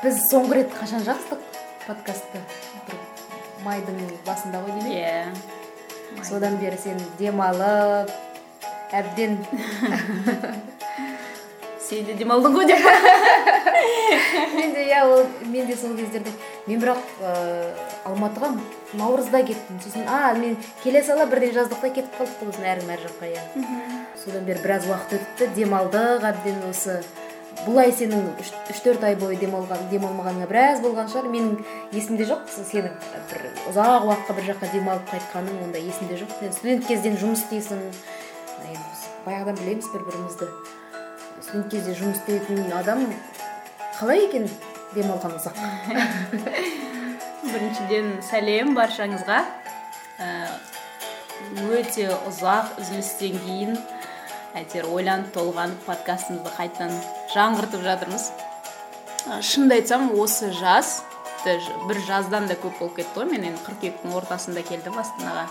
біз соңғы рет қашан жаздық подкастты? Бір майдың басында ғой деймін. Иә. Содан бері сен демалып әбден сен де демалдың ғой деп. Мен де иә ол мен де сол кездерде мен бірақ ыыы алматыға наурызда кеттім. Сосын а мен келе сала бірден жаздық кетіп қалдық қой сосын әркім әр жаққа иә. Содан бері біраз уақыт өтті демалдық әбден осы бұлай сенің үш төрт ай бойы демалған демалмағаныңа біраз болған шығар. Менің есімде жоқ сенің бір ұзақ уақытқа бір жаққа демалып қайтқаның ондай есімде жоқ. Сен студент кезден жұмыс істейсің. Баяғыдан білеміз бір бірімізді студент кезде жұмыс істейтін адам қалай екен демалған ұзақ? Біріншіден сәлем баршаңызға. Ә, өте ұзақ үзілістен кейін әйтеуір ойланып толғанып подкастымызды қайтадан жаңғыртып жатырмыз. Шынымды айтсам осы жаз бір жаздан да көп болып кетті ғой мен. Енді қыркүйектің ортасында келдім астанаға.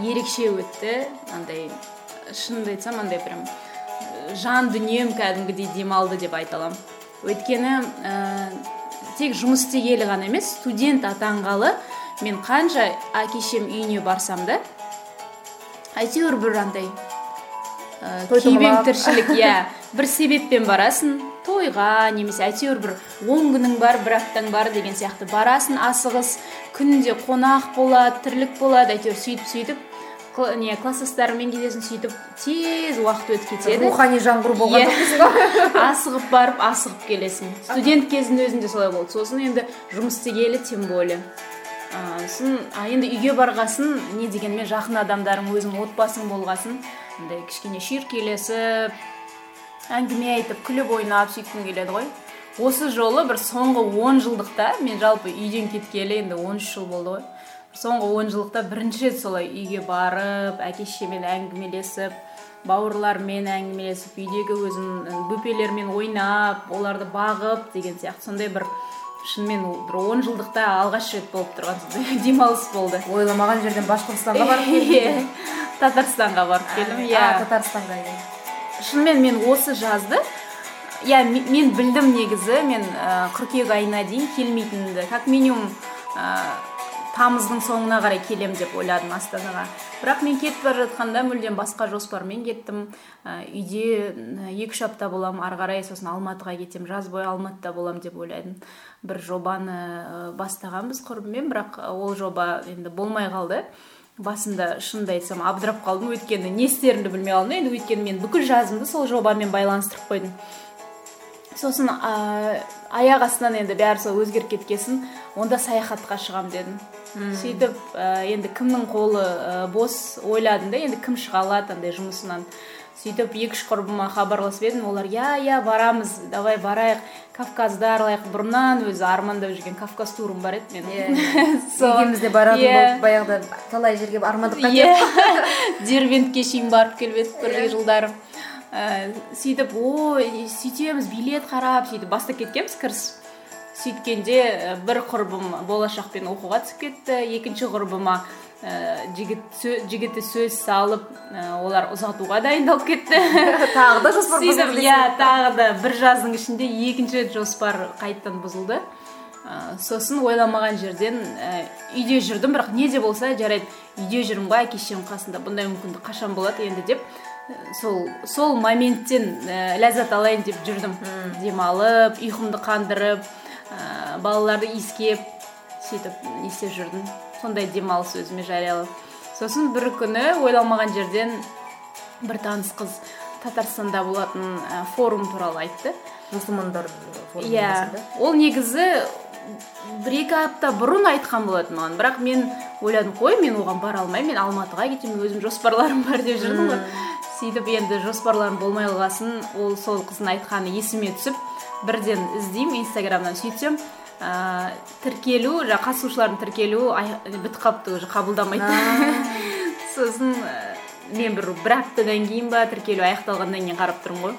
Ерекше өтті андай шынымды айтсам андай прям ә, жан дүнием кәдімгідей демалды деп айта аламын. Өйткені ә, тек жұмыс істегелі ғана емес студент атанғалы мен қанша әке үйіне барсам да әйтеуір бір андай ә, күйбең тіршілік иә. Бір себеппен барасың тойға немесе әйтеуір бір он күнің бар бір аптаң бар деген сияқты. Барасың асығыс күнде қонақ болады тірлік болады әйтеуір сөйтіп сөйтіп не класстастарыңмен кездесің сөйтіп тез уақыт өтіп кетеді. Рухани жаңғыру болған Иә. жоқпыз ғой асығып барып асығып келесің. Студент кездің өзінде солай болды. Сосын енді жұмыс істегелі тем более. А, сосын енді үйге барғасын не дегенмен жақын адамдарың өзің отбасың болғасын. Андай кішкене шүйіркелесіп әңгіме айтып күліп ойнап сөйткің келеді ғой. Осы жолы бір соңғы он жылдықта мен жалпы үйден кеткелі енді 13 жыл болды ғой. Соңғы он жылдықта бірінші рет солай үйге барып әке шешемен әңгімелесіп бауырлармен әңгімелесіп үйдегі өзім бөпелермен ойнап оларды бағып деген сияқты сондай бір шынымен ол бір он жылдықта алғаш рет болып тұрған демалыс болды. Ойламаған жерден башқұртстанға барып келдің Иә, татарстанға барып келдім иә. Татарстанға иә. Шынымен мен осы жазды иә ме- мен білдім негізі мен қыркүйек айына дейін келмейтінімді. Как минимум тамыздың соңына қарай келем деп ойладым астанаға. Бірақ мен кетіп бара жатқанда мүлдем басқа жоспармен кеттім. Ә, үйде екі үш апта боламын ары қарай сосын алматыға кетемін жаз бойы алматыда боламын деп ойладым. Бір жобаны бастағанбыз құрбыммен бірақ ол жоба енді болмай қалды. Басында шынымды айтсам абдырап қалдым. Өйткені не істерімді білмей қалдым енді өйткені мен бүкіл жазымды сол жобамен байланыстырып қойдым. Сосын ә, аяқ астынан енді бәрі сол өзгеріп кеткесін онда саяхатқа шығам дедім. Сөйтіп ә, енді кімнің қолы ә, бос ойладым да енді кім шыға алады андай жұмысынан. Сөйтіп екі үш құрбыма хабарласып едім олар иә иә барамыз давай барайық кавказды аралайық бұрыннан өзі армандап жүрген кавказ турым бар еді менің. Сол- екеуміз де баратын Иә. болып баяғыда талай жерге армандық иә. дербентке шейін барып келіп едік бір жылдары. Ә, сөйтіп ой сөйтеміз билет қарап сөйтіп бастап кеткенбіз кіріс. Сөйткенде бір құрбым болашақпен оқуға түсіп кетті. Екінші құрбыма ә, жігіт сө- жігіті сөз салып ә, олар ұзатуға дайындалып кетті. Тағы да жоспар бұзылды иә тағы да бір жаздың ішінде екінші рет жоспар қайтадан бұзылды. Ә, сосын ойламаған жерден ә, үйде жүрдім бірақ не де болса жарайды үйде жүрмін ғой әке шешемнің қасында бұндай мүмкіндік қашан болады енді деп сол сол моменттен ә, ләззат алайын деп жүрдім. Демалып ұйқымды қандырып ә, балаларды иіскеп сөйтіп не істеп жүрдім. Сондай демалыс өзіме жариялап сосын бір күні ойламаған жерден бір таныс қыз татарстанда болатын ә, форум туралы айтты. Мұсылмандар форумы иә. ол негізі бір екі апта бұрын айтқан болатын маған. Бірақ мен ойладым қой мен оған бара алмаймын мен алматыға кетемін өзім жоспарларым бар деп жүрдім ғой. Сөйтіп енді жоспарларым болмай қалғасын ол сол қыздың айтқаны есіме түсіп бірден іздеймін инстаграмнан. Сөйтсем ә, тіркелу жаңағы қатысушылардың тіркелуі бітіп қалыпты уже қабылдамайды. Сосын мен бір бір аптадан кейін ба тіркелу аяқталғаннан кейін қарап тұрмын ғой.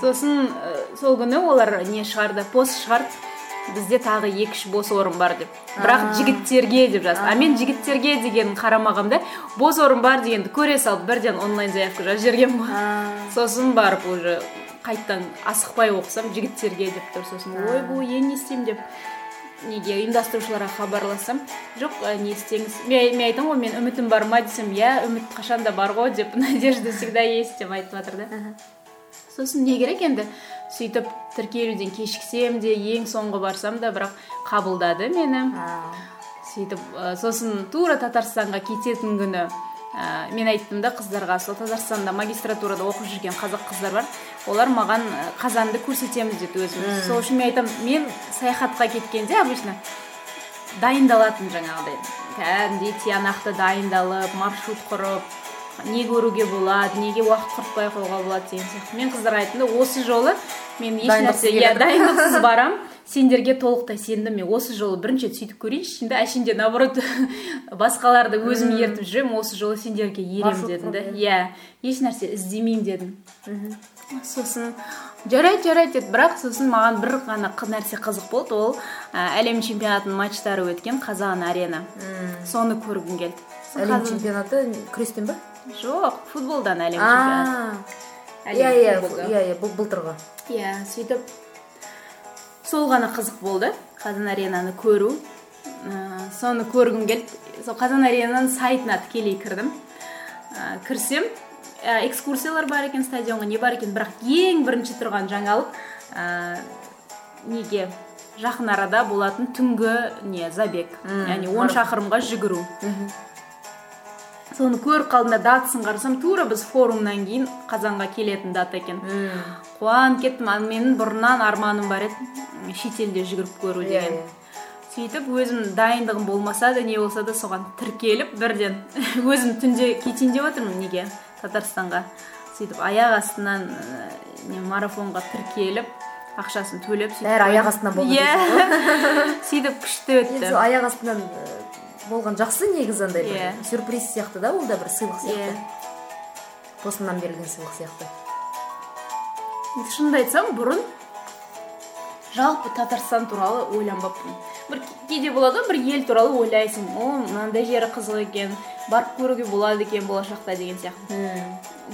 Сосын ә, сол күні олар не шығарды пост шығарды. Бізде тағы екі үш бос орын бар деп. Бірақ жігіттерге деп жазды. А мен жігіттерге деген қарамағанда бос орын бар дегенді көре салып бірден онлайн заявка жазып жібергенмін ғой. Сосын барып уже қайттан асықпай оқысам жігіттерге деп тұр сосын. Ойбой енді не істеймін деп. Неге? Ұйымдастырушыларға хабарлассам жоқ не істеңіз? Мен, мен айтамын ғой мен үмітім бар ма? десем иә үміт қашанда бар ғой? деп. Надежда всегда есть деп айтып жатыр да. Сосын не керек енді? Сөйтіп тіркелуден кешіксем де ең соңғы барсам да бірақ қабылдады мені. Сөйтіп сосын тура татарстанға кететін күні. Ә, мен айттым да қыздарға сол татарстанда магистратурада оқып жүрген қазақ қыздар бар. Олар маған қазанды көрсетеміз деді өзіміз. Сол үшін мен айтамын мен саяхатқа кеткенде обычно дайындалатын жаңағыдай. Кәдімгідей тиянақты дайындалып маршрут құрып не көруге болады неге уақыт құртпай қоюға болады деген сияқты. Мен қыздарға айттым да осы жолы мен ешнәрсе иә дайындықсыз барамын сендерге толықтай сендім мен. Осы жолы бірінші рет сөйтіп көрейінші да әшейінде наоборот басқаларды өзім ертіп жүремін. Осы жолы сендерге ерем дедім да. иә ешнәрсе іздемеймін дедім. Сосын жарайды жарайды деді. Бірақ сосын маған бір ғана нәрсе қызық болды. Ол әлем чемпионатының матчтары өткен қазан арена. Соны көргім келді. Әлем чемпионаты күрестен ба? Жоқ футболдан әлем чемпионаты. Иә иә иә иә былтырғы. Иә сөйтіп сол ғана қызық болды. Қазан аренаны көру. Ә, соны көргім келді. Сол қазан аренаның сайтына тікелей кірдім. Ә, кірсем ә, экскурсиялар бар екен стадионға не бар екен бірақ ең бірінші тұрған жаңалық ә, неге? Жақын арада болатын түнгі не забег. Яғни он шақырымға жүгіру. Соны көріп қалдым да датасын қарасам тура біз форумнан кейін қазанға келетін дата екен. Қуанып кеттім ал менің бұрыннан арманым бар еді. Шетелде жүгіріп көру иә, деген. иә. сөйтіп өзім дайындығым болмаса да не болса да соған тіркеліп бірден өзім түнде кетейін деп жатырмын неге? Татарстанға. Сөйтіп аяқ астынан не марафонға тіркеліп ақшасын төлеп бәрі аяқ астынан болды иә. сөйтіп күшті өтті. Аяқ астынан болған жақсы негізі андай бір yeah. Иә. сюрприз сияқты да ол да бір сыйлық сияқты. Yeah. тосыннан берілген сыйлық сияқты. Шынымды айтсам бұрын жалпы татарстан туралы ойланбаппын. Бір кейде болады ғой бір ел туралы ойлайсың. О мынандай жері қызық екен барып көруге болады екен болашақта деген сияқты.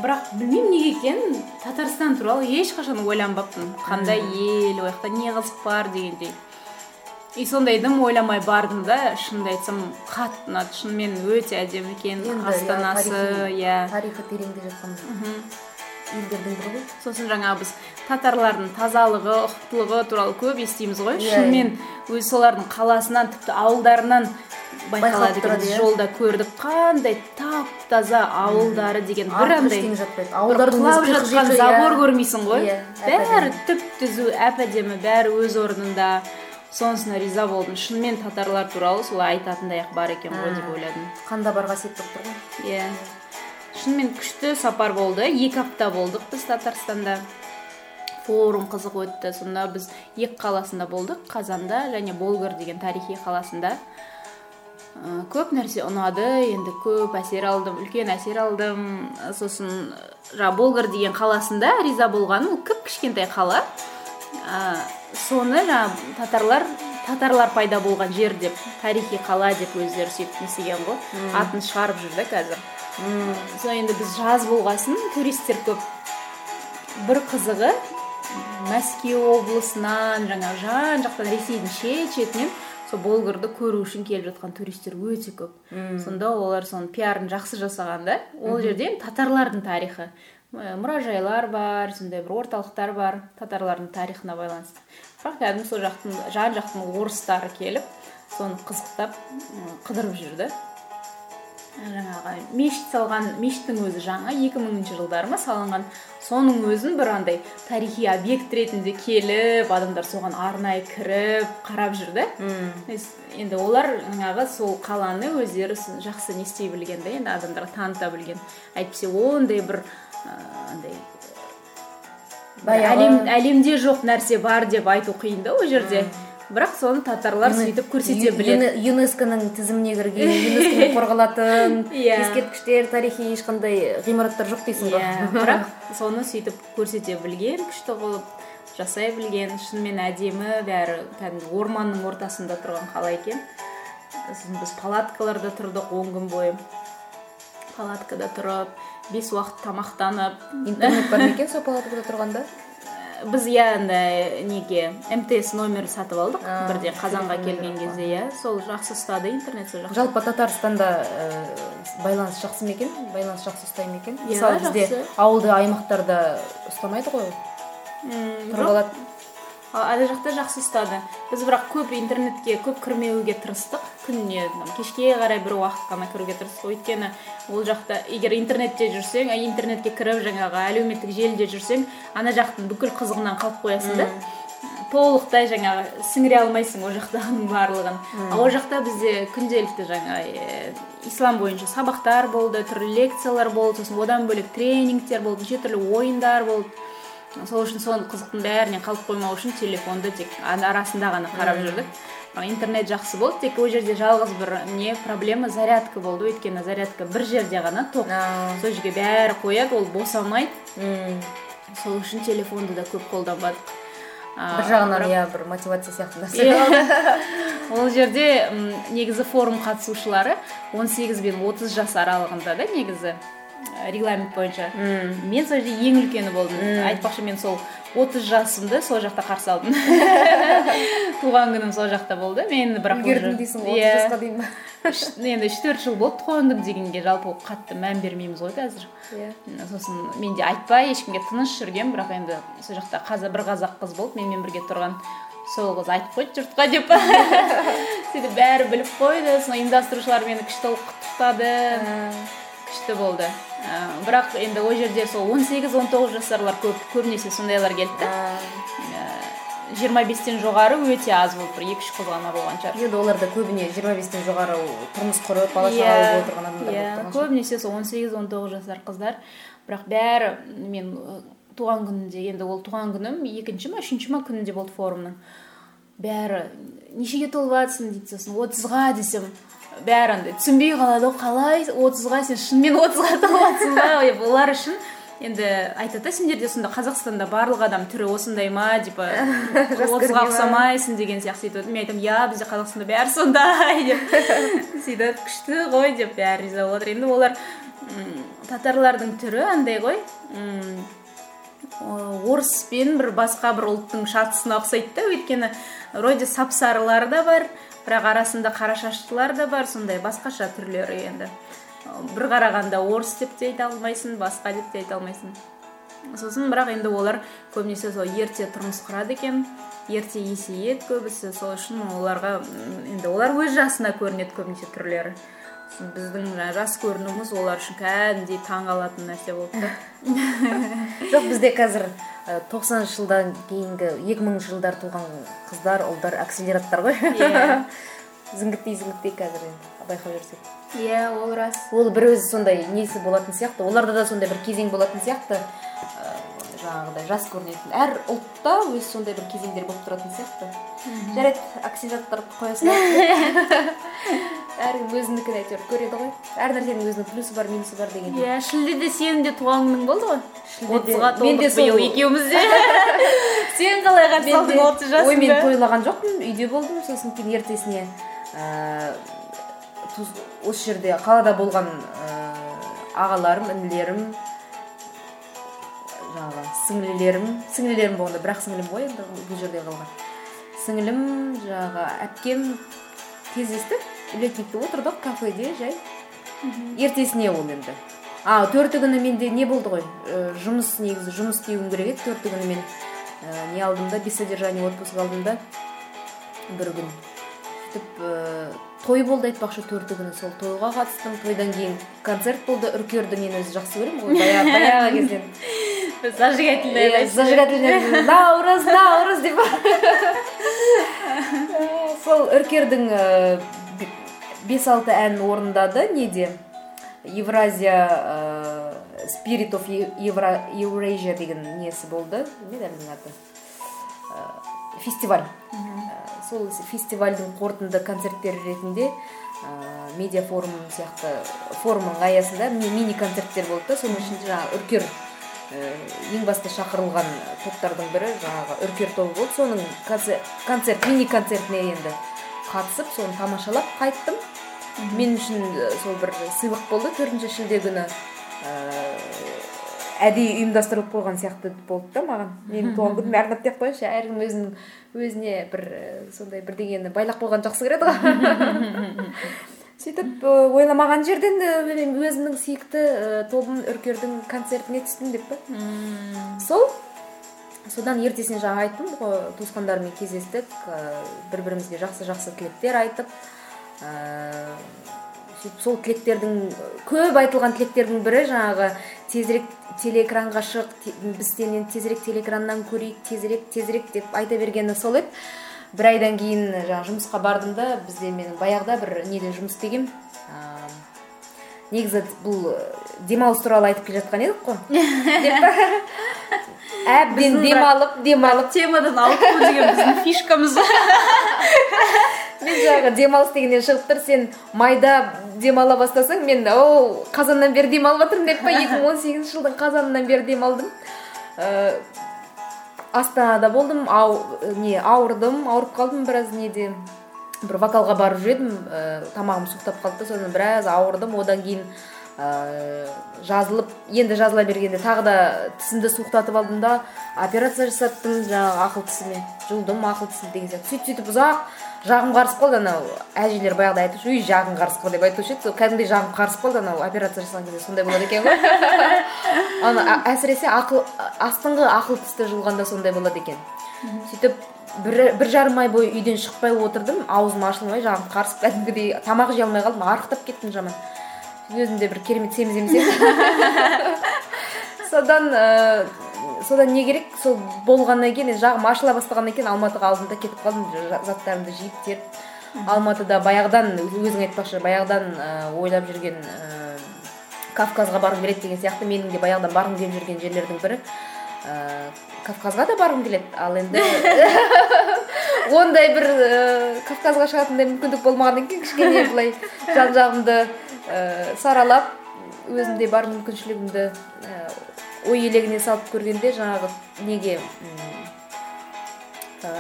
Бірақ білмеймін неге екенін татарстан туралы ешқашан ойланбаппын. Қандай ел ол жақта не қызық бар дегендей. И сондай дым ойламай бардым да шынымды айтсам қатты ұнады. Шынымен өте әдемі екен астанасы иә тарихы тереңде жатқан елдердің бірі ғой. Сосын жаңағы біз татарлардың тазалығы ұқыптылығы туралы көп естиміз ғой. Иә, шынымен иә. өзі солардың қаласынан тіпті ауылдарынан байқалады екен біз иә. жолда көрдік. Қандай тап таза ауылдары деген бір андай құлап жатқан забор көрмейсің ғой. Бәрі түп түзу әп әдемі бәрі өз орнында. Сонысына риза болдым. Шынымен татарлар туралы солай айтатындай ақ бар екен ғой деп ойладым. Қанда бар қасиет болып тұр ғой. Иә. Шынымен күшті сапар болды. Екі апта болдық біз татарстанда. Форум қызық өтті. Сонда біз екі қаласында болдық. Қазанда және болгар деген тарихи қаласында. Ә, көп нәрсе ұнады. Енді көп әсер алдым үлкен әсер алдым. Сосын жаңағы болгар деген қаласында риза болғаным ол кіп кішкентай қала. Ә, соны жаңағы татарлар татарлар пайда болған жер деп тарихи қала деп өздері сөйтіп не істеген ғой атын шығарып жүр да қазір. Сол енді біз жаз болғасын туристтер көп. Бір қызығы мәскеу облысынан жаңағы жан жақтан ресейдің шет шетінен сол болгарды көру үшін келіп жатқан туристер өте көп. Сонда олар соның пиарын жақсы жасаған да. Ол жерде татарлардың тарихы. Мұражайлар бар сондай бір орталықтар бар татарлардың тарихына байланысты. Бірақ кәдімгі сол жақтың жан жақтың орыстары келіп соны қызықтап қыдырып жүрді жаңағы мешіт салған мешіттің өзі жаңа 2000 жылдары ма салынған. Соның өзін бір андай тарихи объект ретінде келіп адамдар соған арнайы кіріп қарап жүрді енді олар жаңағы сол қаланы өздері жақсы не істей білген да енді адамдарға таныта білген. Әйтпесе ондай бір андай әлем әлемде жоқ нәрсе бар деп айту қиын да ол жерде. Бірақ соны татарлар сөйтіп көрсете біледі. юнеско-ның тізіміне кірген юнеско қорғалатын иә. ескерткіштер тарихи ешқандай ғимараттар жоқ дейсің ғой. Иә бірақ соны сөйтіп көрсете білген күшті қылып жасай білген шынымен әдемі бәрі кәдімгі орманның ортасында тұрған қала екен. Сосын біз палаткаларда тұрдық он күн бойы. Палаткада тұрып бес уақыт тамақтанып. Интернет бар ма екен сол палаткада тұрғанда? Біз иә андай неге мтс номер сатып алдық. Бірде қазанға келген кезде иә сол жақсы ұстады интернет сол жақсы. Жалпы татарстанда ә, байланыс жақсы ма екен? Байланыс жақсы ұстай ма екен? Иә, мысалы бізде ауылды аймақтарда ұстамайды ғой. Тұрып алады А- ана жақта жақсы ұстады. Біз бірақ көп интернетке көп кірмеуге тырыстық. Күніне кешке қарай бір уақыт қана кіруге тырыстық. Өйткені ол жақта егер интернетте жүрсең интернетке кіріп жаңағы әлеуметтік желіде жүрсең ана жақтың бүкіл қызығынан қалып қоясың да. Толықтай жаңағы сіңіре алмайсың ол жақтағының барлығын. Ал ол жақта бізде күнделікті жаңа э, ислам бойынша сабақтар болды түрлі лекциялар болды сосын одан бөлек тренингтер болды неше түрлі ойындар болды. Сол үшін соның қызықтың бәрінен қалып қоймау үшін телефонды тек арасында ғана қарап жүрдік. Интернет жақсы болды тек ол жерде жалғыз бір не проблема зарядка болды. Өйткені зарядка бір жерде ғана тоқ сол жерге бәрі қояды ол босамайды. Сол үшін телефонды да көп қолданбадық. Бір жағынан иә бір мотивация сияқты нәрсе. Иә. ол жерде негізі форум қатысушылары 18 бен 30 жас аралығында да негізі. Регламент бойынша. М. мен сол жерде ең үлкені болдым. Айтпақшы мен сол 30 жасымды сол жақта қарсы алдым. Туған күнім сол жақта болды. Мен бірақ үлгердім дейсің ғой Иә. отыз жасқа дейін ба енді үш төрт жыл болды туған күн дегенге. Жалпы қатты мән бермейміз ғой қазір. Иә. Сосын мен де айтпай ешкімге тыныш жүргем. Бірақ енді сол жақта қазір бір қазақ қыз болды. Менімен бірге тұрған сол қыз айтып қойды жұртқа деп. Сөйтіп бәрі біліп қойды. Сосын ұйымдастырушылар мені күшті құттықтады күшті болды. Бірақ енді ол жерде сол 18-19 жасарлар көп көбінесе сондайлар келді да жиырма бестен жоғары өте аз болды бір екі үш қыз ғана болған шығар. Енді оларда көбіне жиырма бестен жоғары тұрмыс құрып бала Иә, шаға болып отырған адамдар иә, болып көбінесе сол он сегіз он тоғыз жасар қыздар. Бірақ бәрі мен туған күнінде енді ол туған күнім екінші ма үшінші ма күнінде болды форумның. Бәрі нешеге толып жатрсың дейді сосын отызға десем бәрі андай түсінбей қалады ғой. Қалай отызға сен шынымен отызға толып жатрсың ба? Олар үшін енді айтады да сендерде сонда қазақстанда барлық адам түрі осындай ма? Типа отызға ұқсамайсың деген сияқты сөйтіп мен айтамын иә бізде қазақстанда бәрі сондай деп сөйтіп күшті ғой деп бәрі риза болып жатыр енді олар татарлардың түрі андай ғой. Орыс пен бір басқа бір ұлттың шатысына ұқсайды да. Өйткені вроде сап сарылар да бар. Бірақ арасында қара шаштылар да бар сондай басқаша түрлері енді. Бір қарағанда орыс деп те айта алмайсың басқа деп те айта алмайсың. Сосын бірақ енді олар көбінесе сол ерте тұрмыс құрады екен ерте есейеді көбісі сол үшін оларға енді олар өз жасына көрінеді көбінесе түрлері. Біздің жас көрінуіміз олар үшін кәдімгідей таң қалатын нәрсе болды да жоқ бізде қазір тоқсаныншы жылдан кейінгі екі мыңыншы жылдар туған қыздар ұлдар акселераттар ғой. Иә. зіңгіттей зіңгіттей қазір енді байқап жүрсек. Иә ол рас. Ол бір өзі сондай несі болатын сияқты оларда да сондай бір кезең болатын сияқты. Ә, жаңағыдай жас көрінетін. Әр ұлтта өз сондай бір кезеңдер болып тұратын сияқты. Жарайды акселераттарды қоя салайық. әркім өзінікін әйтеуір көреді ғой. Әр нәрсенің өзінің плюсы бар минусы бар деген. Иә шілдеде сенің де туған күнің болды ғой. Отызға толдық биыл екеуміз де. Сен қалай қарсы отыз де ой мен тойлаған жоқпын үйде болдым сосын кейін ертесіне ә, осы жерде қалада болған ә, ағаларым інілерім жаңағы сіңлілерім сіңлілерім болғанда бір ақ сіңлім ғой енді бұл жерде қалған. Сіңлім жаңағы әпкем кездестік летникте отырдық кафеде жай. Ертесіне ол енді. А төрті күні менде не болды ғой? Ә, жұмыс негізі жұмыс істеуім керек еді. Төрті күні мен ә, не алдым да без содержания отпуск алдым да. Бір күн сөйтіп ә, той болды айтпақшы төрті күні. Сол тойға қатыстым. Тойдан кейін концерт болды. Үркерді мен өзі жақсы көремін ғой. Баяғы баяғы кезден зажигательный Иә, зажигательный наурыз наурыз деп. Сол үркердің ә, бе- бес алты әнін орындады. Неде? Евразия ә, spirit of Евра- eurasia деген несі болды? Не аты Ә, фестиваль. Ә, сол фестивальдің қорытынды концерттері ретінде ә, медиа форум сияқты форумның аясында ми- мини концерттер болды да. Соның ішінде жаңағы үркер ә, ең басты шақырылған топтардың бірі жаңағы үркер тобы болды. Соның концерт мини концертіне енді қатысып соны тамашалап қайттым. Мен үшін сол бір сыйлық болды. Төртінші шілде күні ә, әдейі ұйымдастырылып қойған сияқты болды да маған. Менің туған күнім арнап деп қояйыншы әркім өзінің өзіне бір сондай бірдеңені байлап қойған жақсы көреді ғой. Сөйтіп ойламаған жерден өзімнің сүйікті тобым үркердің концертіне түстім деп па сол содан ертесіне жаңа айттым ғой туысқандарыммен кездестік бір бірімізге жақсы жақсы тілектер айтып сөйтіп сол тілектердің көп айтылған тілектердің бірі жаңағы тезірек телеэкранға шық біз сенен тезірек телеэкраннан көрейік тезірек тезірек деп айта бергені сол еді. Бір айдан кейін жаңағы жұмысқа бардым да бізде мен баяғыда бір неде жұмыс істегенмін. Негізі бұл демалыс туралы айтып келе жатқан едік қой. әбден демалып демалып. Темадан ауытқу деген біздің фишкамыз. Мен жаңағы демалыс дегеннен шығып тұр сен майда демала бастасаң мен о қазаннан бері демалып жатырмын деп па екі мың он сегізінші жылдың қазанынан бері демалдым. Ә, астанада болдым ау, не ауырдым ауырып қалдым біраз неде. Бір вокалға барып жүр едім ә, тамағым суықтап қалды да содан біраз ауырдым. Одан кейін ә, жазылып енді жазыла бергенде тағы да тісімді суықтатып алдым да операция жасаттым жаңағы ақыл тісіме жұлдым ақыл тісімді деген сияқты. Сөйтіп сөйтіп ұзақ жағым қарысып қалды анау әжелер баяғыда айтушы үй жағың қарысып қалды деп айтушы еді. Сол кәдімгідей жағым қарысып қалды анау операция жасаған кезде сондай болады екен ғой. Ана әсіресе ақыл астыңғы ақыл тісті жұлғанда сондай болады екен. Сөйтіп бір, бір жарым ай бойы үйден шықпай отырдым аузым ашылмай жағым қарысып кәдімгідей тамақ жей алмай қалдым арықтап кеттім жаман. Өзімде бір керемет семіз емес еді содан ә, содан не керек? Сол болғаннан кейін жағым ашыла бастағаннан кейін алматыға алдым да кетіп қалдым заттарымды жиып теріп алматыда баяғыдан өзің айтпақшы баяғыдан ә, ойлап жүрген ә, кавказға барғым келеді деген сияқты. Менің де баяғыдан барғым келіп жүрген жерлердің бірі ә, кавказға да барғым келеді. Ал енді ондай бір ә, кавказға шығатындай мүмкіндік болмағаннан кейін кішкене былай жан жағымды саралап өзімде бар мүмкіншілігімді ә, ой елегіне салып көргенде жаңағы неге ә,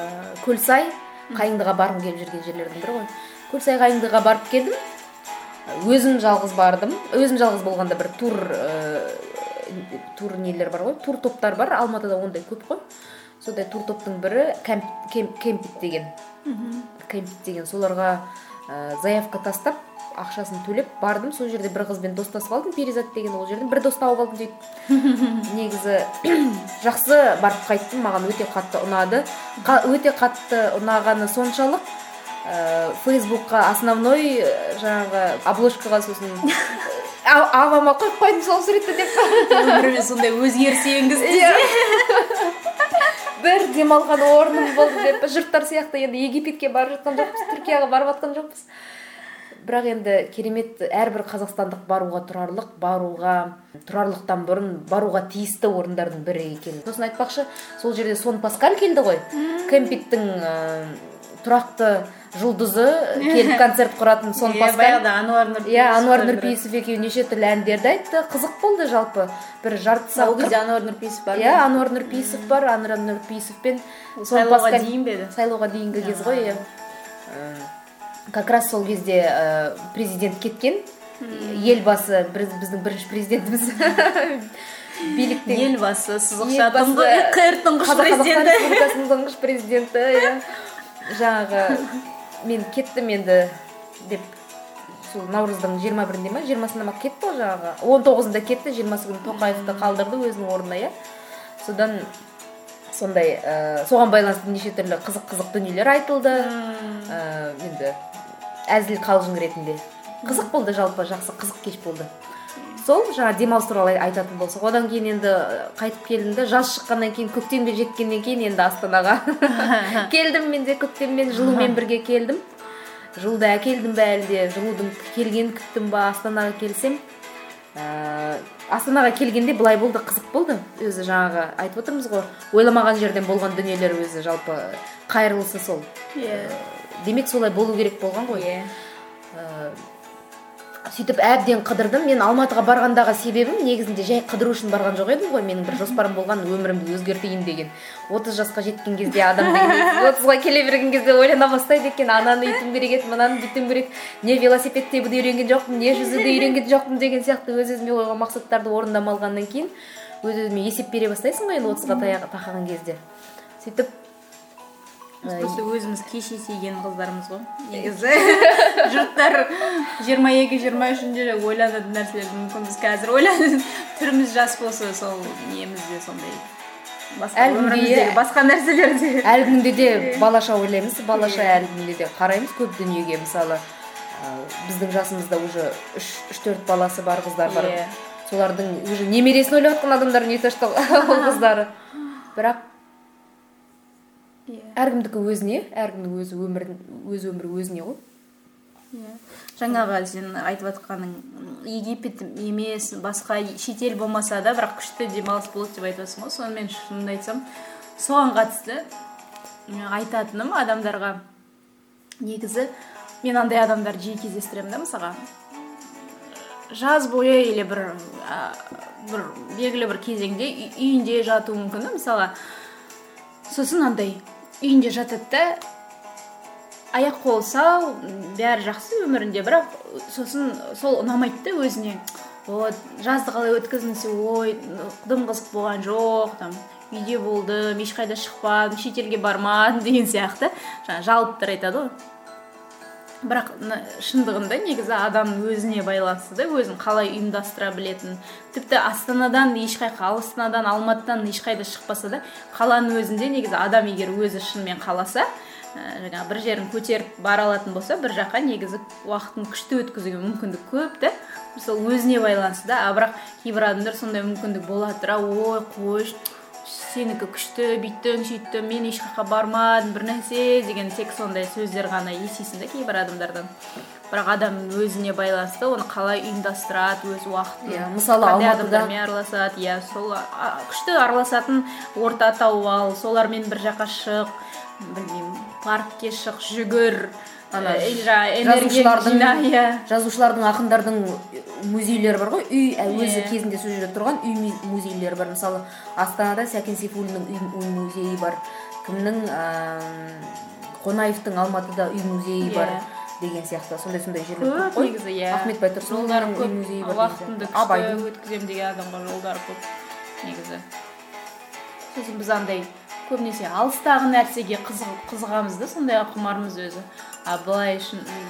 көлсай қайыңдыға барғым келіп жүрген жерлердің бірі ғой. Көлсай қайыңдыға барып келдім өзім жалғыз бардым. Өзім жалғыз болғанда бір тур ә, тур нелер бар ғой тур топтар бар. Алматыда ондай көп қой. Сондай тур топтың бірі кемпит деген. Кемпит деген соларға ә, заявка тастап ақшасын төлеп бардым. Сол жерде бір қызбен достасып алдым. Перизат деген ол жерден бір дос тауып алдым дейді. Негізі жақсы барып қайттым. Маған өте қатты ұнады. Қа, өте қатты ұнағаны соншалық ә, фейсбукқа основной жаңағы обложкаға сосын ағама қойып қойдым сол суретті деп. Өміріме сондай өзгеріс енгізді иә. Бір демалған орным болды деп. Жұрттар сияқты енді египетке барып жатқан жоқпыз түркияға барып жатқан жоқпыз. Бірақ енді керемет әрбір қазақстандық баруға тұрарлық баруға тұрарлықтан бұрын баруға тиісті орындардың бірі екен. Сосын айтпақшы сол жерде сон паскаль келді ғой. Кемпиттің ә, тұрақты жұлдызы келіп концерт құратын сон паскаль. баяғыда ануар нұрпейісов иә ануар нұрпейісов екеуі неше түрлі әндерді айтты. Қызық болды жалпы бір жарты сағат ол кезде ануар нұрпейісов бар иә ануар нұрпейісов бар. Ануар нұрпейісов пен сайлауға дейін бе еді? сайлауға дейінгі кез ғой иә. Как раз сол кезде ә, президент кеткен. Елбасы біз, біздің бірінші президентіміз. Биліктен. Елбасы сызықша қр тұңғыш президенті. Республикасының тұңғыш президенті иә. Жаңағы мен кеттім енді деп сол наурыздың жиырма бірінде ма жиырмасында ма кетті ғой жаңағы. Он тоғызында кетті жиырмасы күні тоқаевты қалдырды өзінің орнына иә. Содан сондай ә, соған байланысты неше түрлі қызық қызық дүниелер айтылды. Ә, енді әзіл қалжың ретінде. Қызық болды жалпы жақсы қызық кеш болды. Сол жаңа демалыс туралы айтатын болсақ одан кейін енді қайтып келдім да жаз шыққаннан кейін көктемге жеткеннен кейін енді астанаға. Келдім мен де көктеммен жылумен бірге келдім. Жылуды әкелдім бе әлде жылудың келгенін күттім ба астанаға келсем? Ә, астанаға келгенде былай болды қызық болды. Өзі жаңағы айтып отырмыз ғой ойламаған жерден болған дүниелер өзі жалпы қайырлысы сол. Иә. Демек солай болу керек болған ғой. Иә. Сөйтіп әбден қыдырдым. Мен алматыға барғандағы себебім негізінде жай қыдыру үшін барған жоқ едім ғой. Менің бір жоспарым болған өмірімді өзгертейін деген. отыз жасқа жеткен кезде адам отызға келе берген кезде ойлана бастайды екен. Ананы үйтуім керек еді мынаны бүйтуім керек не велосипед тебуді үйренген жоқпын не жүзуді үйренген жоқпын деген сияқты өз өзіме қойған мақсаттарды орындамай алғаннан кейін өз өзіме есеп бере бастайсың ғой енді отызға тақаған кезде. Сөйтіп біз просто өзіміз кеш есейген қыздармыз ғой. Негізі. Жұрттар жиырма екі жиырма үшінде ойланатын нәрселерді мүмкін. Біз қазір ойланып түріміз жас болса сол немізде сондай. Басқа нәрселерде. әлі күнде де балаша ойлаймыз. Балаша әлі күнде де қараймыз. Көп дүниеге мысалы біздің жасымызда уже үш үш төрт баласы бар қыздар бар. Солардың уже немересін ойлап жатқан адамдар не то что ол қыздары. Бірақ иә. Әркімдікі өзіне әркімнің өз өмірін өз өмірі өзіне ғой. Иә. Жаңағы сен айтып жатқаның египет емес басқа шетел болмаса да бірақ күшті демалыс болады деп айтып жатрсың ғой. Сонымен шынымды айтсам соған қатысты айтатыным адамдарға негізі мен андай адамдарды жиі кездестіремін да мысалға. Жаз бойы или бір бір белгілі бір кезеңде үйінде жатуы мүмкін да мысалға. Сосын андай үйінде жатады да аяқ қолы сау бәрі жақсы өмірінде бірақ сосын сол ұнамайды да өзіне. Вот жазды қалай өткіздім десе ой дым қызық болған жоқ там үйде болдым ешқайда шықпадым шетелге бармадым деген сияқты. Жаңағы жалыптар айтады ғой. Бірақ шындығында негізі адам өзіне байланысты да өзін қалай ұйымдастыра білетін. Тіпті астанадан ешқай астанадан алматыдан ешқайда шықпаса да қаланың өзінде негізі адам егер өзі шынымен қаласа Ә, жаңағы бір жерін көтеріп бара алатын болса бір жаққа негізі уақытын күшті өткізуге мүмкіндік көп та. Сол өзіне байланысты да а бірақ кейбір адамдар сондай мүмкіндік бола тұра ой қойшы сенікі күшті бүйттің сөйттім мен еш жаққа бармадым бір нәрсе деген тек сондай сөздер ғана естисің да кейбір адамдардан. Бірақ адам өзіне байланысты оны қалай ұйымдастырады өз уақытын иә мысалы алматыда араласады иә сол күшті араласатын орта тауып ал солармен бір жаққа шық білмеймін паркке шық жүгір жазушылардың иә. жазушылардың ақындардың музейлері бар ғой. Үй өзі иә. кезінде сол жерде тұрған үй музейлері бар. Мысалы астанада сәкен сейфуллиннің үй музейі бар. Кімнің қонаевтың алматыда үй музейі бар иә. деген сияқты. Сондай сондай жерлер көп негізі иә. Ахмет байтұрсыновтың үй музейі бар уақытымды өткіземін деген адамға жолдары көп негізі. Сосын біз андай көбінесе алыстағы нәрсеге қызығамыз да сондайға құмармыз өзі. А былай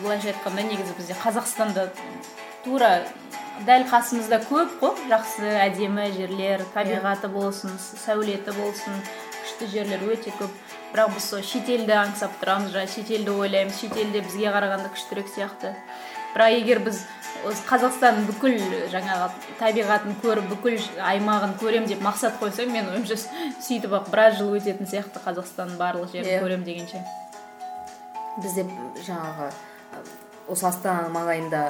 былайша айтқанда негізі бізде қазақстанда тура дәл қасымызда көп қой жақсы әдемі жерлер табиғаты болсын сәулеті болсын күшті жерлер өте көп бірақ біз сол шетелді аңсап тұрамыз жаңағы шетелді ойлаймыз шетелде бізге қарағанда күштірек сияқты бірақ егер біз осы қазақстанның бүкіл жаңағы табиғатын көріп бүкіл аймағын көрем деп мақсат қойсаң мен ойымша сөйтіп ақ біраз жыл өтетін сияқты қазақстанның барлық жерін yeah. Иә. көрем дегенше бізде жаңағы осы астананың маңайында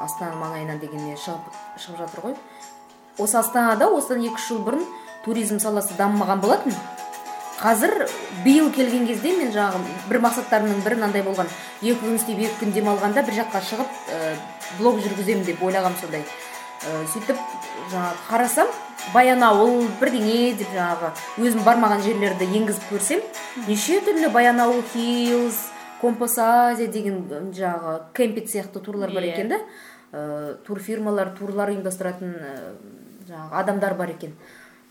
астананың маңайынан деген не шығып, шығып жатыр ғой. Осы астанада осыдан екі үш жыл бұрын туризм саласы дамымаған болатын. Қазір биыл келген кезде мен жаңағы бір мақсаттарымның бірі мынандай болған. Екі күн істеп екі күн демалғанда бір жаққа шығып ә, блог жүргіземін деп ойлағанмын сондай. Ә, сөйтіп жаңағы қарасам баянауыл бірдеңе деп жаңағы өзім бармаған жерлерді енгізіп көрсем неше түрлі баянауыл хиллз компас азия деген жаңағы кемпинг сияқты турлар бар иә. екен да турфирмалар турлар ұйымдастыратын ә, жаңағы адамдар бар екен.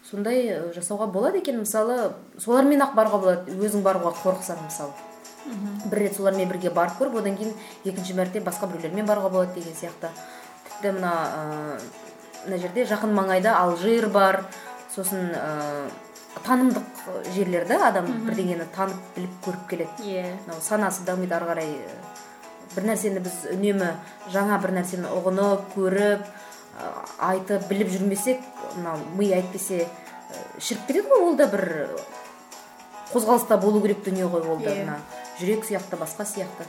Сондай э, жасауға болады екен. Мысалы солармен ақ баруға болады өзің баруға қорықсаң мысалы. Бір рет солармен бірге барып көріп одан кейін екінші мәрте басқа біреулермен баруға болады деген сияқты. Тіпті мына ә, мына жерде жақын маңайда алжир бар. Сосын ә, танымдық жерлер да адам бірдеңені танып біліп көріп келеді. Иә. Мынау санасы дамиды ары қарай бір нәрсені біз үнемі жаңа бір нәрсені ұғынып көріп айтып біліп жүрмесек мынау ми әйтпесе шіріп кетеді ғой ол да бір қозғалыста болу керек дүние ғой ол да иә. мына. Жүрек сияқты басқа сияқты.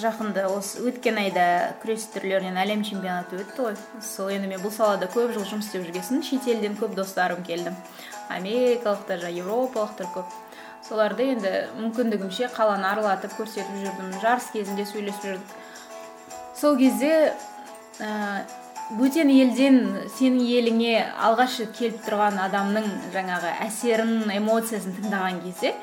Жақында осы өткен айда күрес түрлерінен әлем чемпионаты өтті ғой. Сол енді мен бұл салада көп жыл жұмыс істеп жүрген шетелден көп достарым келді. Америкалықтар жаңағы европалықтар көп. Соларды енді мүмкіндігімше қаланы аралатып көрсетіп жүрдім. Жарыс кезінде сөйлесіп жүрдік. Сол кезде бөтен елден сенің еліңе алғаш келіп тұрған адамның жаңағы әсерін эмоциясын тыңдаған кезде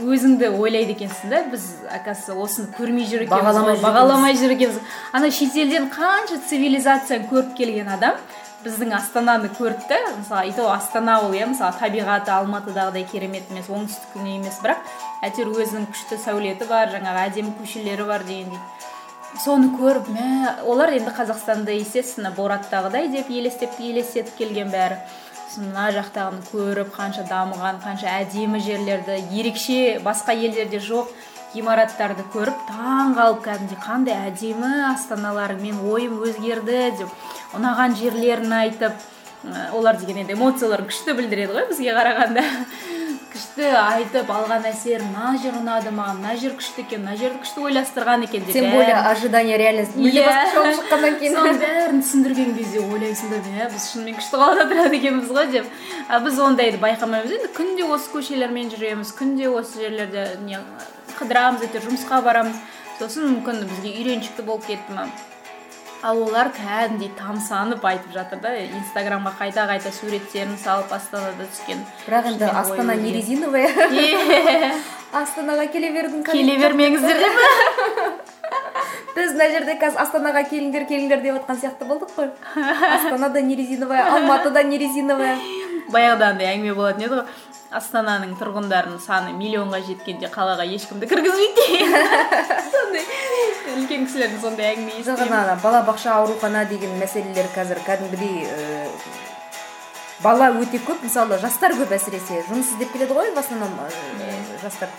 өзіңді ойлайды екенсің да біз оказывается осыны көрмей жүр екенбіз бағаламай, бағаламай жүр екенбіз. Ана шетелден қанша цивилизацияны көріп келген адам біздің астананы көрді мысалы и то астана ол иә мысалы табиғаты алматыдағыдай керемет емес оңтүстіктің емес бірақ әйтеуір өзінің күшті сәулеті бар жаңағы әдемі көшелері бар дегендей соны көріп мә олар енді қазақстанды естественно бораттағыдай деп елестеп елестетіп келген бәрі. Сосын мына жақтағыны көріп қанша дамыған қанша әдемі жерлерді ерекше басқа елдерде жоқ. Ғимараттарды көріп таң қалып кәдімгідей қандай әдемі астаналар мен ойым өзгерді деп ұнаған жерлерін айтып олар деген енді эмоцияларын күшті білдіреді ғой бізге қарағанда. күшті айтып алған әсер мына жер ұнады маған мына жер күшті екен мына жерді күшті ойластырған екен деп тем более ожидание реальность мүлде басқаша болып шыққаннан кейін. Соның бәрін түсіндірген кезде ойлайсың да иә біз шынымен күшті қалада тұрады екенбіз ғой деп. А біз ондайды байқамаймыз. Енді күнде осы көшелермен жүреміз күнде осы жерлерде не қыдырамыз әйтеуір жұмысқа барамыз. Сосын мүмкін бізге үйреншікті болып кетті ма? Ал олар кәдімгідей тамсанып айтып жатыр да инстаграмға қайта қайта суреттерін салып астанада түскен бірақ енді астана не резиновая астанаға келе бердің келе бермеңіздер. деп. Біз мына жерде қазір астанаға келіңдер келіңдер деп жатқан сияқты болдық қой. Астана да не резиновая алматы да не резиновая баяғыда андай әңгіме болатын еді ғой. Астананың тұрғындарының саны миллионға жеткенде қалаға ешкімді кіргізбейді. Сондай. Үлкен кісілердің сондай әңгіме жоқ ана балабақша аурухана деген мәселелер қазір кәдімгідей бала өте көп. Мысалы жастар көп әсіресе. Жұмыс іздеп келеді ғой в основном жастар.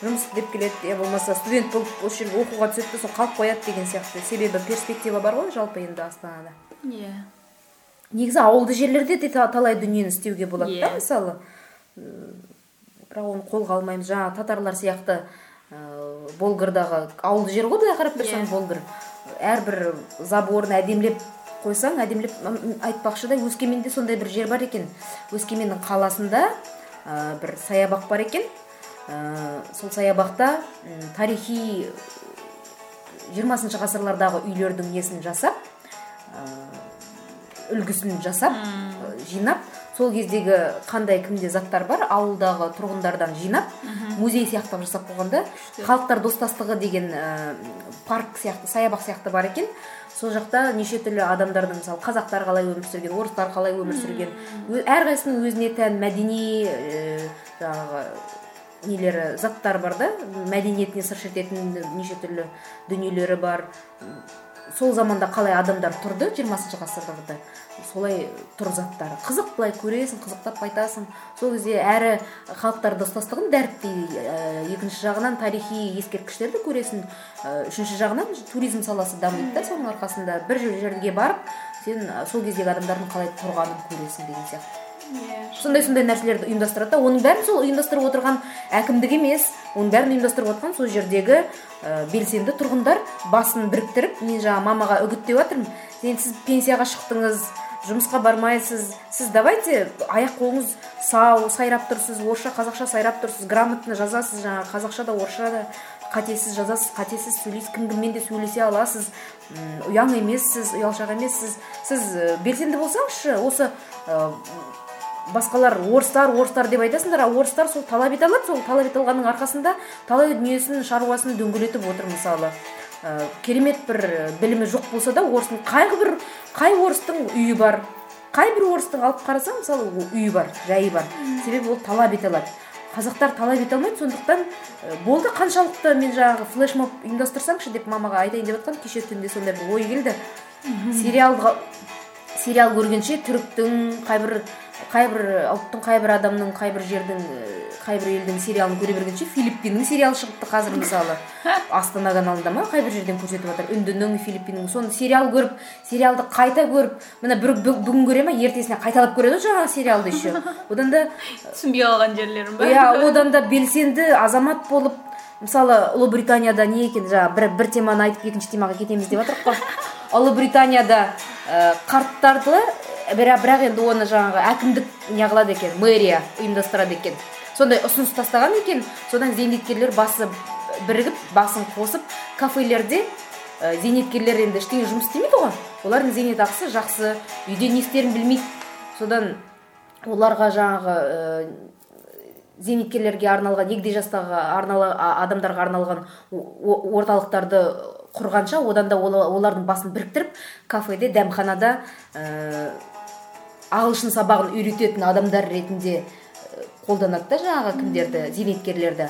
Жұмыс іздеп келеді. Я болмаса студент болып осы жерге оқуға түседі де сол қалып қояды деген сияқты. Себебі перспектива бар ғой жалпы енді астанада. Иә. Негізі ауылды жерлерде де талай дүниені істеуге болады да мысалы. Бірақ оны қолға алмаймыз. Жаңағы татарлар сияқты ә, болгардағы ауылды жер ғой былай қарап тұрсаң yeah. болгар. Әрбір заборын әдемілеп қойсаң әдемілеп айтпақшы да өскеменде сондай бір жер бар екен. Өскеменнің қаласында ә, бір саябақ бар екен. Ә, сол саябақта тарихи жиырмасыншы ғасырлардағы үйлердің несін жасап ә, үлгісін жасап жинап сол кездегі қандай кімде заттар бар ауылдағы тұрғындардан жинап музей сияқты жасап қойған да халықтар достастығы деген ә, парк сияқты саябақ сияқты бар екен. Сол жақта неше түрлі адамдардың мысалы қазақтар қалай өмір сүрген орыстар қалай өмір сүрген әрқайсысының өзіне тән мәдени ә, жаңағы нелері заттар бар да мәдениетіне сыр шертетін неше түрлі дүниелері бар. Сол заманда қалай адамдар тұрды? жиырмасыншы ғасырда солай тұр заттары. Қызық былай көресің қызықтап айтасың сол кезде әрі халықтар достастығын дәріптейді ә, екінші жағынан тарихи ескерткіштерді көресің. Ә, үшінші жағынан туризм саласы дамиды да соның арқасында. Бір жерге барып сен сол кездегі адамдардың қалай тұрғанын көресің деген сияқты. Иә сондай сондай нәрселерді ұйымдастырады да оның бәрін сол ұйымдастырып отырған әкімдік емес оның бәрін ұйымдастырып отқан сол жердегі ә, белсенді тұрғындар басын біріктіріп мен жаңа мамаға үгіттеп жатырмын сен сіз пенсияға шықтыңыз жұмысқа бармайсыз сіз давайте аяқ қолыңыз сау сайрап тұрсыз орысша қазақша сайрап тұрсыз грамотно жазасыз жаңағы қазақша да орысша да қатесіз жазасыз қатесіз сөйлейсіз кім кіммен де сөйлесе аласыз ұяң емессіз ұялшақ емессіз сіз белсенді болсаңызшы осы ә, басқалар орыстар орыстар деп айтасыңдар ал орыстар сол талап ете алады сол талап ете алғанның арқасында талай дүниесін шаруасын дөңгелетіп отыр мысалы. Ә, керемет бір білімі жоқ болса да орыстың қай бір қай орыстың үйі бар қай бір орыстың алып қарасаң мысалы үйі бар жайы бар. Себебі ол талап ете алады. Қазақтар талап ете алмайды сондықтан болды қаншалықты мен жаңағы флешмоб ұйымдастырсаңшы деп мамаға айтайын деп жатқанмын. Кеше түнде сондай бір ой келді. Сериалға сериал көргенше түріктің қай бір қай бір ұлттың қай бір адамның қай бір жердің қай бір елдің сериалын көре бергенше филиппиннің сериалы шығыпты қазір мысалы. Астана каналында ма қай бір жерден көрсетіп жатыр. Үндінің филиппиннің соны сериал көріп сериалды қайта көріп міне бір бүгін көре ма ертесіне қайталап көреді ғой жаңағы сериалды еще. Одан да түсінбей қалған жерлерім бар. иә одан да белсенді азамат болып мысалы ұлыбританияда не екен жаңағы бір, бір теманы айтып екінші темаға кетеміз деп жатырмық қой. Ұлыбританияда ә, қарттарды бірақ бірақ енді оны жаңағы әкімдік неғылады екен мэрия ұйымдастырады екен. Сондай ұсыныс тастаған екен. Содан зейнеткерлер басы бірігіп басын қосып кафелерде ә, зейнеткерлер енді ештеңе жұмыс істемейді ғой. Олардың зейнетақысы жақсы үйде не істерін білмейді. Содан оларға жаңағы ә, зейнеткерлерге арналған егде жастағы арнала, адамдарға арналған орталықтарды құрғанша одан да олардың басын біріктіріп кафеде дәмханада ағылшын сабағын үйрететін адамдар ретінде э, қолданады да жаңағы кімдерді зейнеткерлерді.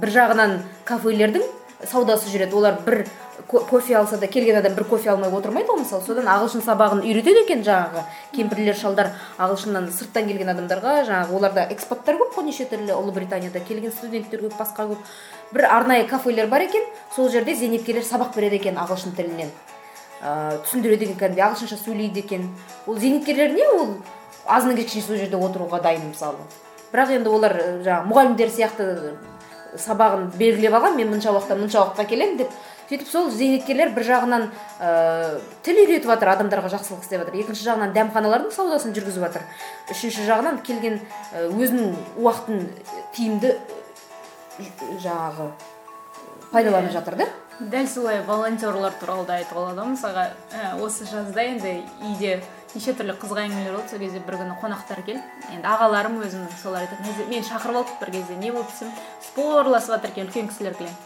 Бір жағынан кафелердің саудасы жүреді. Олар бір кофе алса да келген адам бір кофе алмай отырмайды ғой мысалы. Содан ағылшын сабағын үйретеді екен жаңағы кемпірлер шалдар. Ағылшыннан сырттан келген адамдарға жаңағы оларда экспаттар көп қой неше түрлі. Ұлыбританияда келген студенттер көп басқа көп. Бір арнайы кафелер бар екен. Сол жерде зейнеткерлер сабақ береді екен ағылшын тілінен. Түсіндіреді екен кәдімгідей ағылшынша сөйлейді екен. Ол зейнеткерлер не ол азаннан кешке сол жерде отыруға дайын мысалы. Бірақ енді олар жаңағы мұғалімдер сияқты сабағын белгілеп алған мен мұнша уақыттан мұнша уақытқа келемін деп сөйтіп сол зейнеткерлер бір жағынан ә, тіл үйретіп жатыр адамдарға жақсылық істеп жатыр. Екінші жағынан дәмханалардың саудасын жүргізіп жатыр. Үшінші жағынан келген өзінің уақытын тиімді жаңағы пайдаланып жатыр да. Дәл солай волонтерлар туралы да айтуға болады ғой мысалға осы жазда енді үйде неше түрлі қызық әңгімелер болды. Сол кезде бір күні қонақтар келді енді ағаларым өзімнің солар айтады мені шақырып алды бір кезде не болды десем спорласып жатыр екен үлкен кісілер келген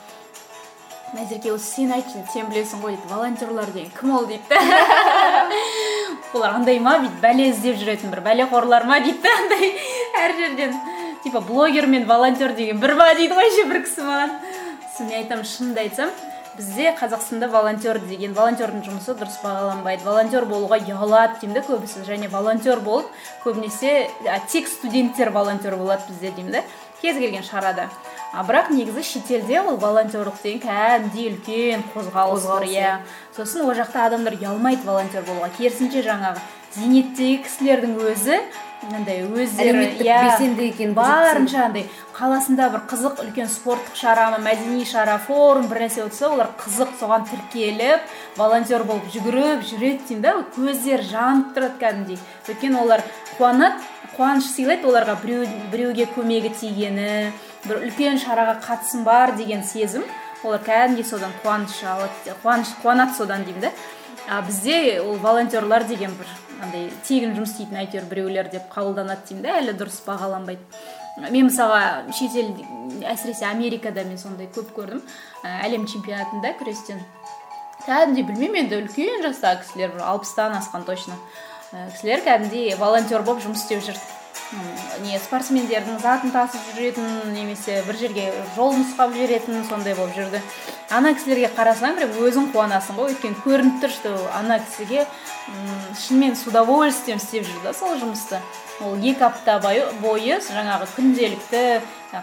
назерке осы сен айтшы сен білесің ғой дейді волонтерлар деген кім ол? дейді олар андай ма? бүйтіп бәле іздеп жүретін бір бәлеқорлар ма? дейді да андай әр жерден. Типа блогер мен волонтер деген бір ба дейді ғой бір кісі маған. Сосын мен айтамын шынымды айтсам бізде қазақстанда волонтер деген волонтердің жұмысы дұрыс бағаланбайды. Волонтер болуға ұялады деймін да көбісі және волонтер болып көбінесе тек студенттер волонтер болады бізде деймін да кез келген шарада. А бірақ негізі шетелде ол волонтерлық деген кәдімгідей үлкен қозғалыс бар иә. Сосын ол жақта адамдар ұялмайды волонтер болуға. Керісінше жаңағы зейнеттегі кісілердің өзі мынандай өздері иә белсенді екенін барынша андай қаласында бір қызық үлкен спорттық шара ма мәдени шара форум бір нәрсе өтсе олар қызық соған тіркеліп волонтер болып жүгіріп жүреді деймін да көздері жанып тұрады кәдімгідей. Өйткені олар қуанады қуаныш сыйлайды оларға біреу біреуге көмегі тигені бір үлкен шараға қатысым бар деген сезім. Олар кәдімгідей содан қуаныш алады қуаныш қуанады содан деймін да. А бізде ол волонтерлар деген бір андай тегін жұмыс істейтін әйтеуір біреулер деп қабылданады деймін да әлі дұрыс бағаланбайды. Мен мысалға шетел әсіресе америкада мен сондай көп көрдім. Әлем чемпионатында күрестен. Кәдімгідей білмеймін енді үлкен жастағы кісілер бір алпыстан асқан точно. Кісілер кәдімгідей волонтер болып жұмыс істеп жүр. Не спортсмендердің затын тасып жүретін немесе бір жерге жол нұсқап жіберетін сондай болып жүрді. Ана кісілерге қарасаң прям өзің қуанасың ғой. Өйткені көрініп тұр что ана кісіге шынымен с удовольствием істеп жүр да сол жұмысты. Ол екі апта бойы жаңағы күнделікті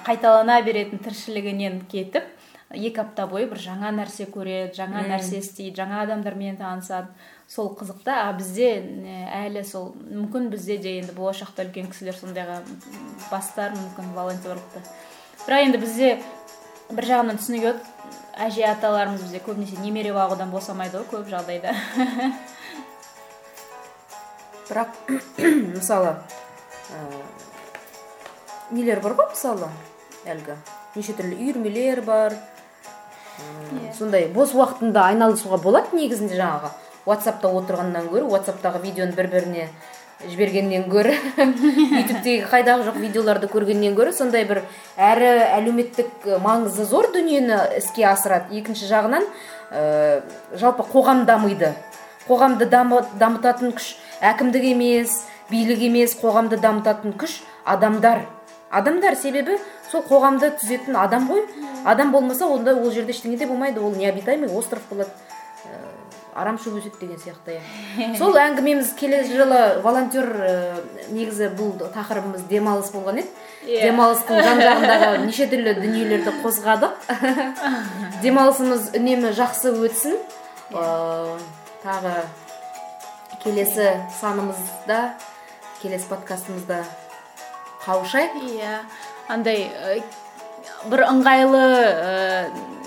қайталана беретін тіршілігінен кетіп екі апта бойы бір жаңа нәрсе көреді жаңа нәрсе істейді жаңа адамдармен танысады. Сол қызық та а бізде әлі сол мүмкін бізде де енді болашақта үлкен кісілер сондайға бастар мүмкін волонтерлықты бірақ енді бізде бір жағынан түсінуге болады әже аталарымыз бізде көбінесе немере бағудан босамайды ғой көп жағдайда. Бірақ мысалы ә, нелер бар ғой мысалы әлгі? Неше түрлі үйірмелер бар. Иә. сондай бос уақытында айналысуға болады негізінде жаңағы? Ватсапта отырғаннан гөрі ватсаптағы видеоны бір біріне жібергеннен гөрі ютубтегі қайдағы жоқ видеоларды көргеннен гөрі сондай бір әрі әлеуметтік маңызы зор дүниені іске асырады. Екінші жағынан ә, жалпы қоғам дамиды. Қоғамды дамытатын күш әкімдік емес билік емес қоғамды дамытатын күш адамдар. Адамдар себебі сол қоғамды түзетін адам ғой. Адам болмаса онда ол жерде ештеңе де болмайды. Ол необитаемый остров болады. Арам шөп өседі деген сияқты иә. Сол әңгімеміз келесі жылы волонтер ә, негізі бұл тақырыбымыз демалыс болған еді. Yeah. Иә. демалыстың жан жағындағы неше түрлі дүниелерді қозғадық. Демалысымыз үнемі жақсы өтсін. Ә, тағы келесі санымызда келесі подкастымызда қауышайық. Иә. Андай бір ыңғайлы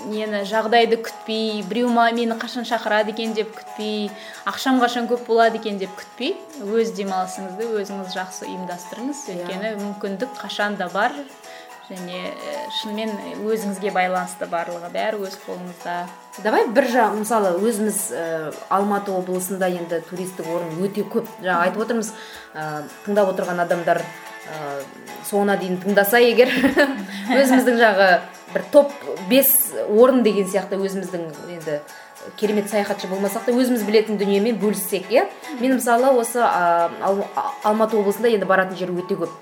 нені жағдайды күтпей біреу мені қашан шақырады екен деп күтпей ақшам қашан көп болады екен деп күтпей өз демалысыңызды өзіңіз жақсы ұйымдастырыңыз. Иә. өйткені мүмкіндік қашан да бар. Және шынымен өзіңізге байланысты барлығы бәрі өз қолыңызда. Давай бір жақ мысалы өзіміз ә, алматы облысында енді туристік орын өте көп. Жаңа айтып отырмыз ә, тыңдап отырған адамдар ә, соңына дейін тыңдаса егер өзіміздің жағы бір топ бес орын деген сияқты өзіміздің енді керемет саяхатшы болмасақ та өзіміз білетін дүниемен бөліссек иә? Мен мысалы осы алматы облысында енді баратын жер өте көп.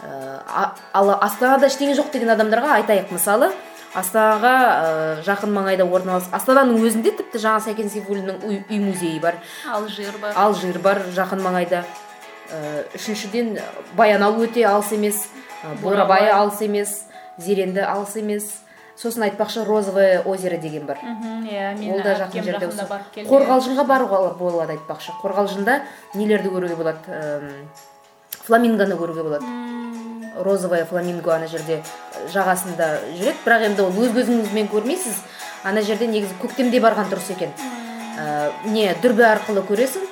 Ал астанада ештеңе жоқ деген адамдарға айтайық. Мысалы астанаға ә, жақын маңайда орналасқан астананың өзінде тіпті жаңа сәкен сейфуллиннің үй, музейі бар. Алжир бар. Алжир бар жақын маңайда. Ә, үшіншіден баянауыл өте алыс емес. Бурабай. алыс емес. Зеренді алыс емес. Сосын айтпақшы розовое озеро деген бар. Иә ол да жақын жерде қорғалжынға баруға болады айтпақшы. Қорғалжында нелерді көруге болады? Фламингоны көруге болады. Розовое фламинго ана жерде жағасында жүреді. Бірақ енді ол өз көзіңізбен көрмейсіз. Ана жерде негізі көктемде барған дұрыс екен. Ә, не дүрбі арқылы көресің.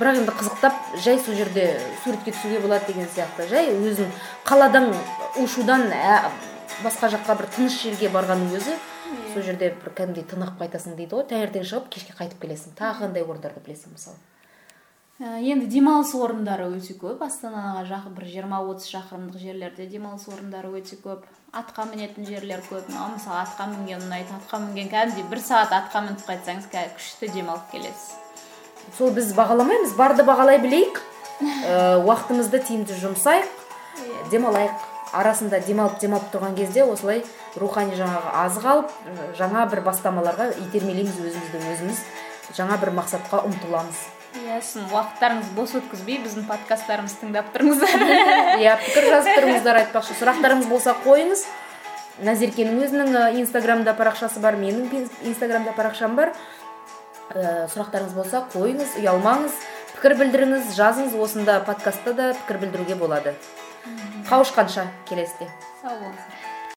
Бірақ енді қызықтап жай сол жерде суретке түсуге болады деген сияқты. Жай өзің қаладан ушудан басқа жаққа бір тыныш жерге барғанның өзі сол жерде бір кәдімгідей тынығып қайтасың дейді ғой таңертең шығып кешке қайтып келесің. Тағы қандай орындарды білесің мысалы? Ә, енді демалыс орындары өте көп. Астанаға жақын бір жиырма отыз шақырымдық жерлерде демалыс орындары өте көп. Атқа мінетін жерлер көп. Маған мысалы атқа мінген ұнайды атқа мінген кәдімгідей бір сағат атқа мініп қайтсаңыз күшті демалып келесіз. Сол біз бағаламаймыз. Барды бағалай білейік. Ә, уақытымызды тиімді жұмсайық. Иә. демалайық. Арасында демалып демалып тұрған кезде осылай рухани жаңағы азық алып жаңа бір бастамаларға итермелейміз өзімізді өзіміз. Жаңа бір мақсатқа ұмтыламыз. Иә сын уақыттарыңызды бос өткізбей біздің подкасттарымызды тыңдап тұрыңыздар. Иә пікір жазып тұрыңыздар айтпақшы. Сұрақтарыңыз болса қойыңыз. Назеркенің өзінің инстаграмда парақшасы бар менің инстаграмда парақшам бар. Ә, сұрақтарыңыз болса қойыңыз ұялмаңыз пікір білдіріңіз жазыңыз. Осында подкастта да пікір білдіруге болады. қауышқанша келесіде сау болуңуздар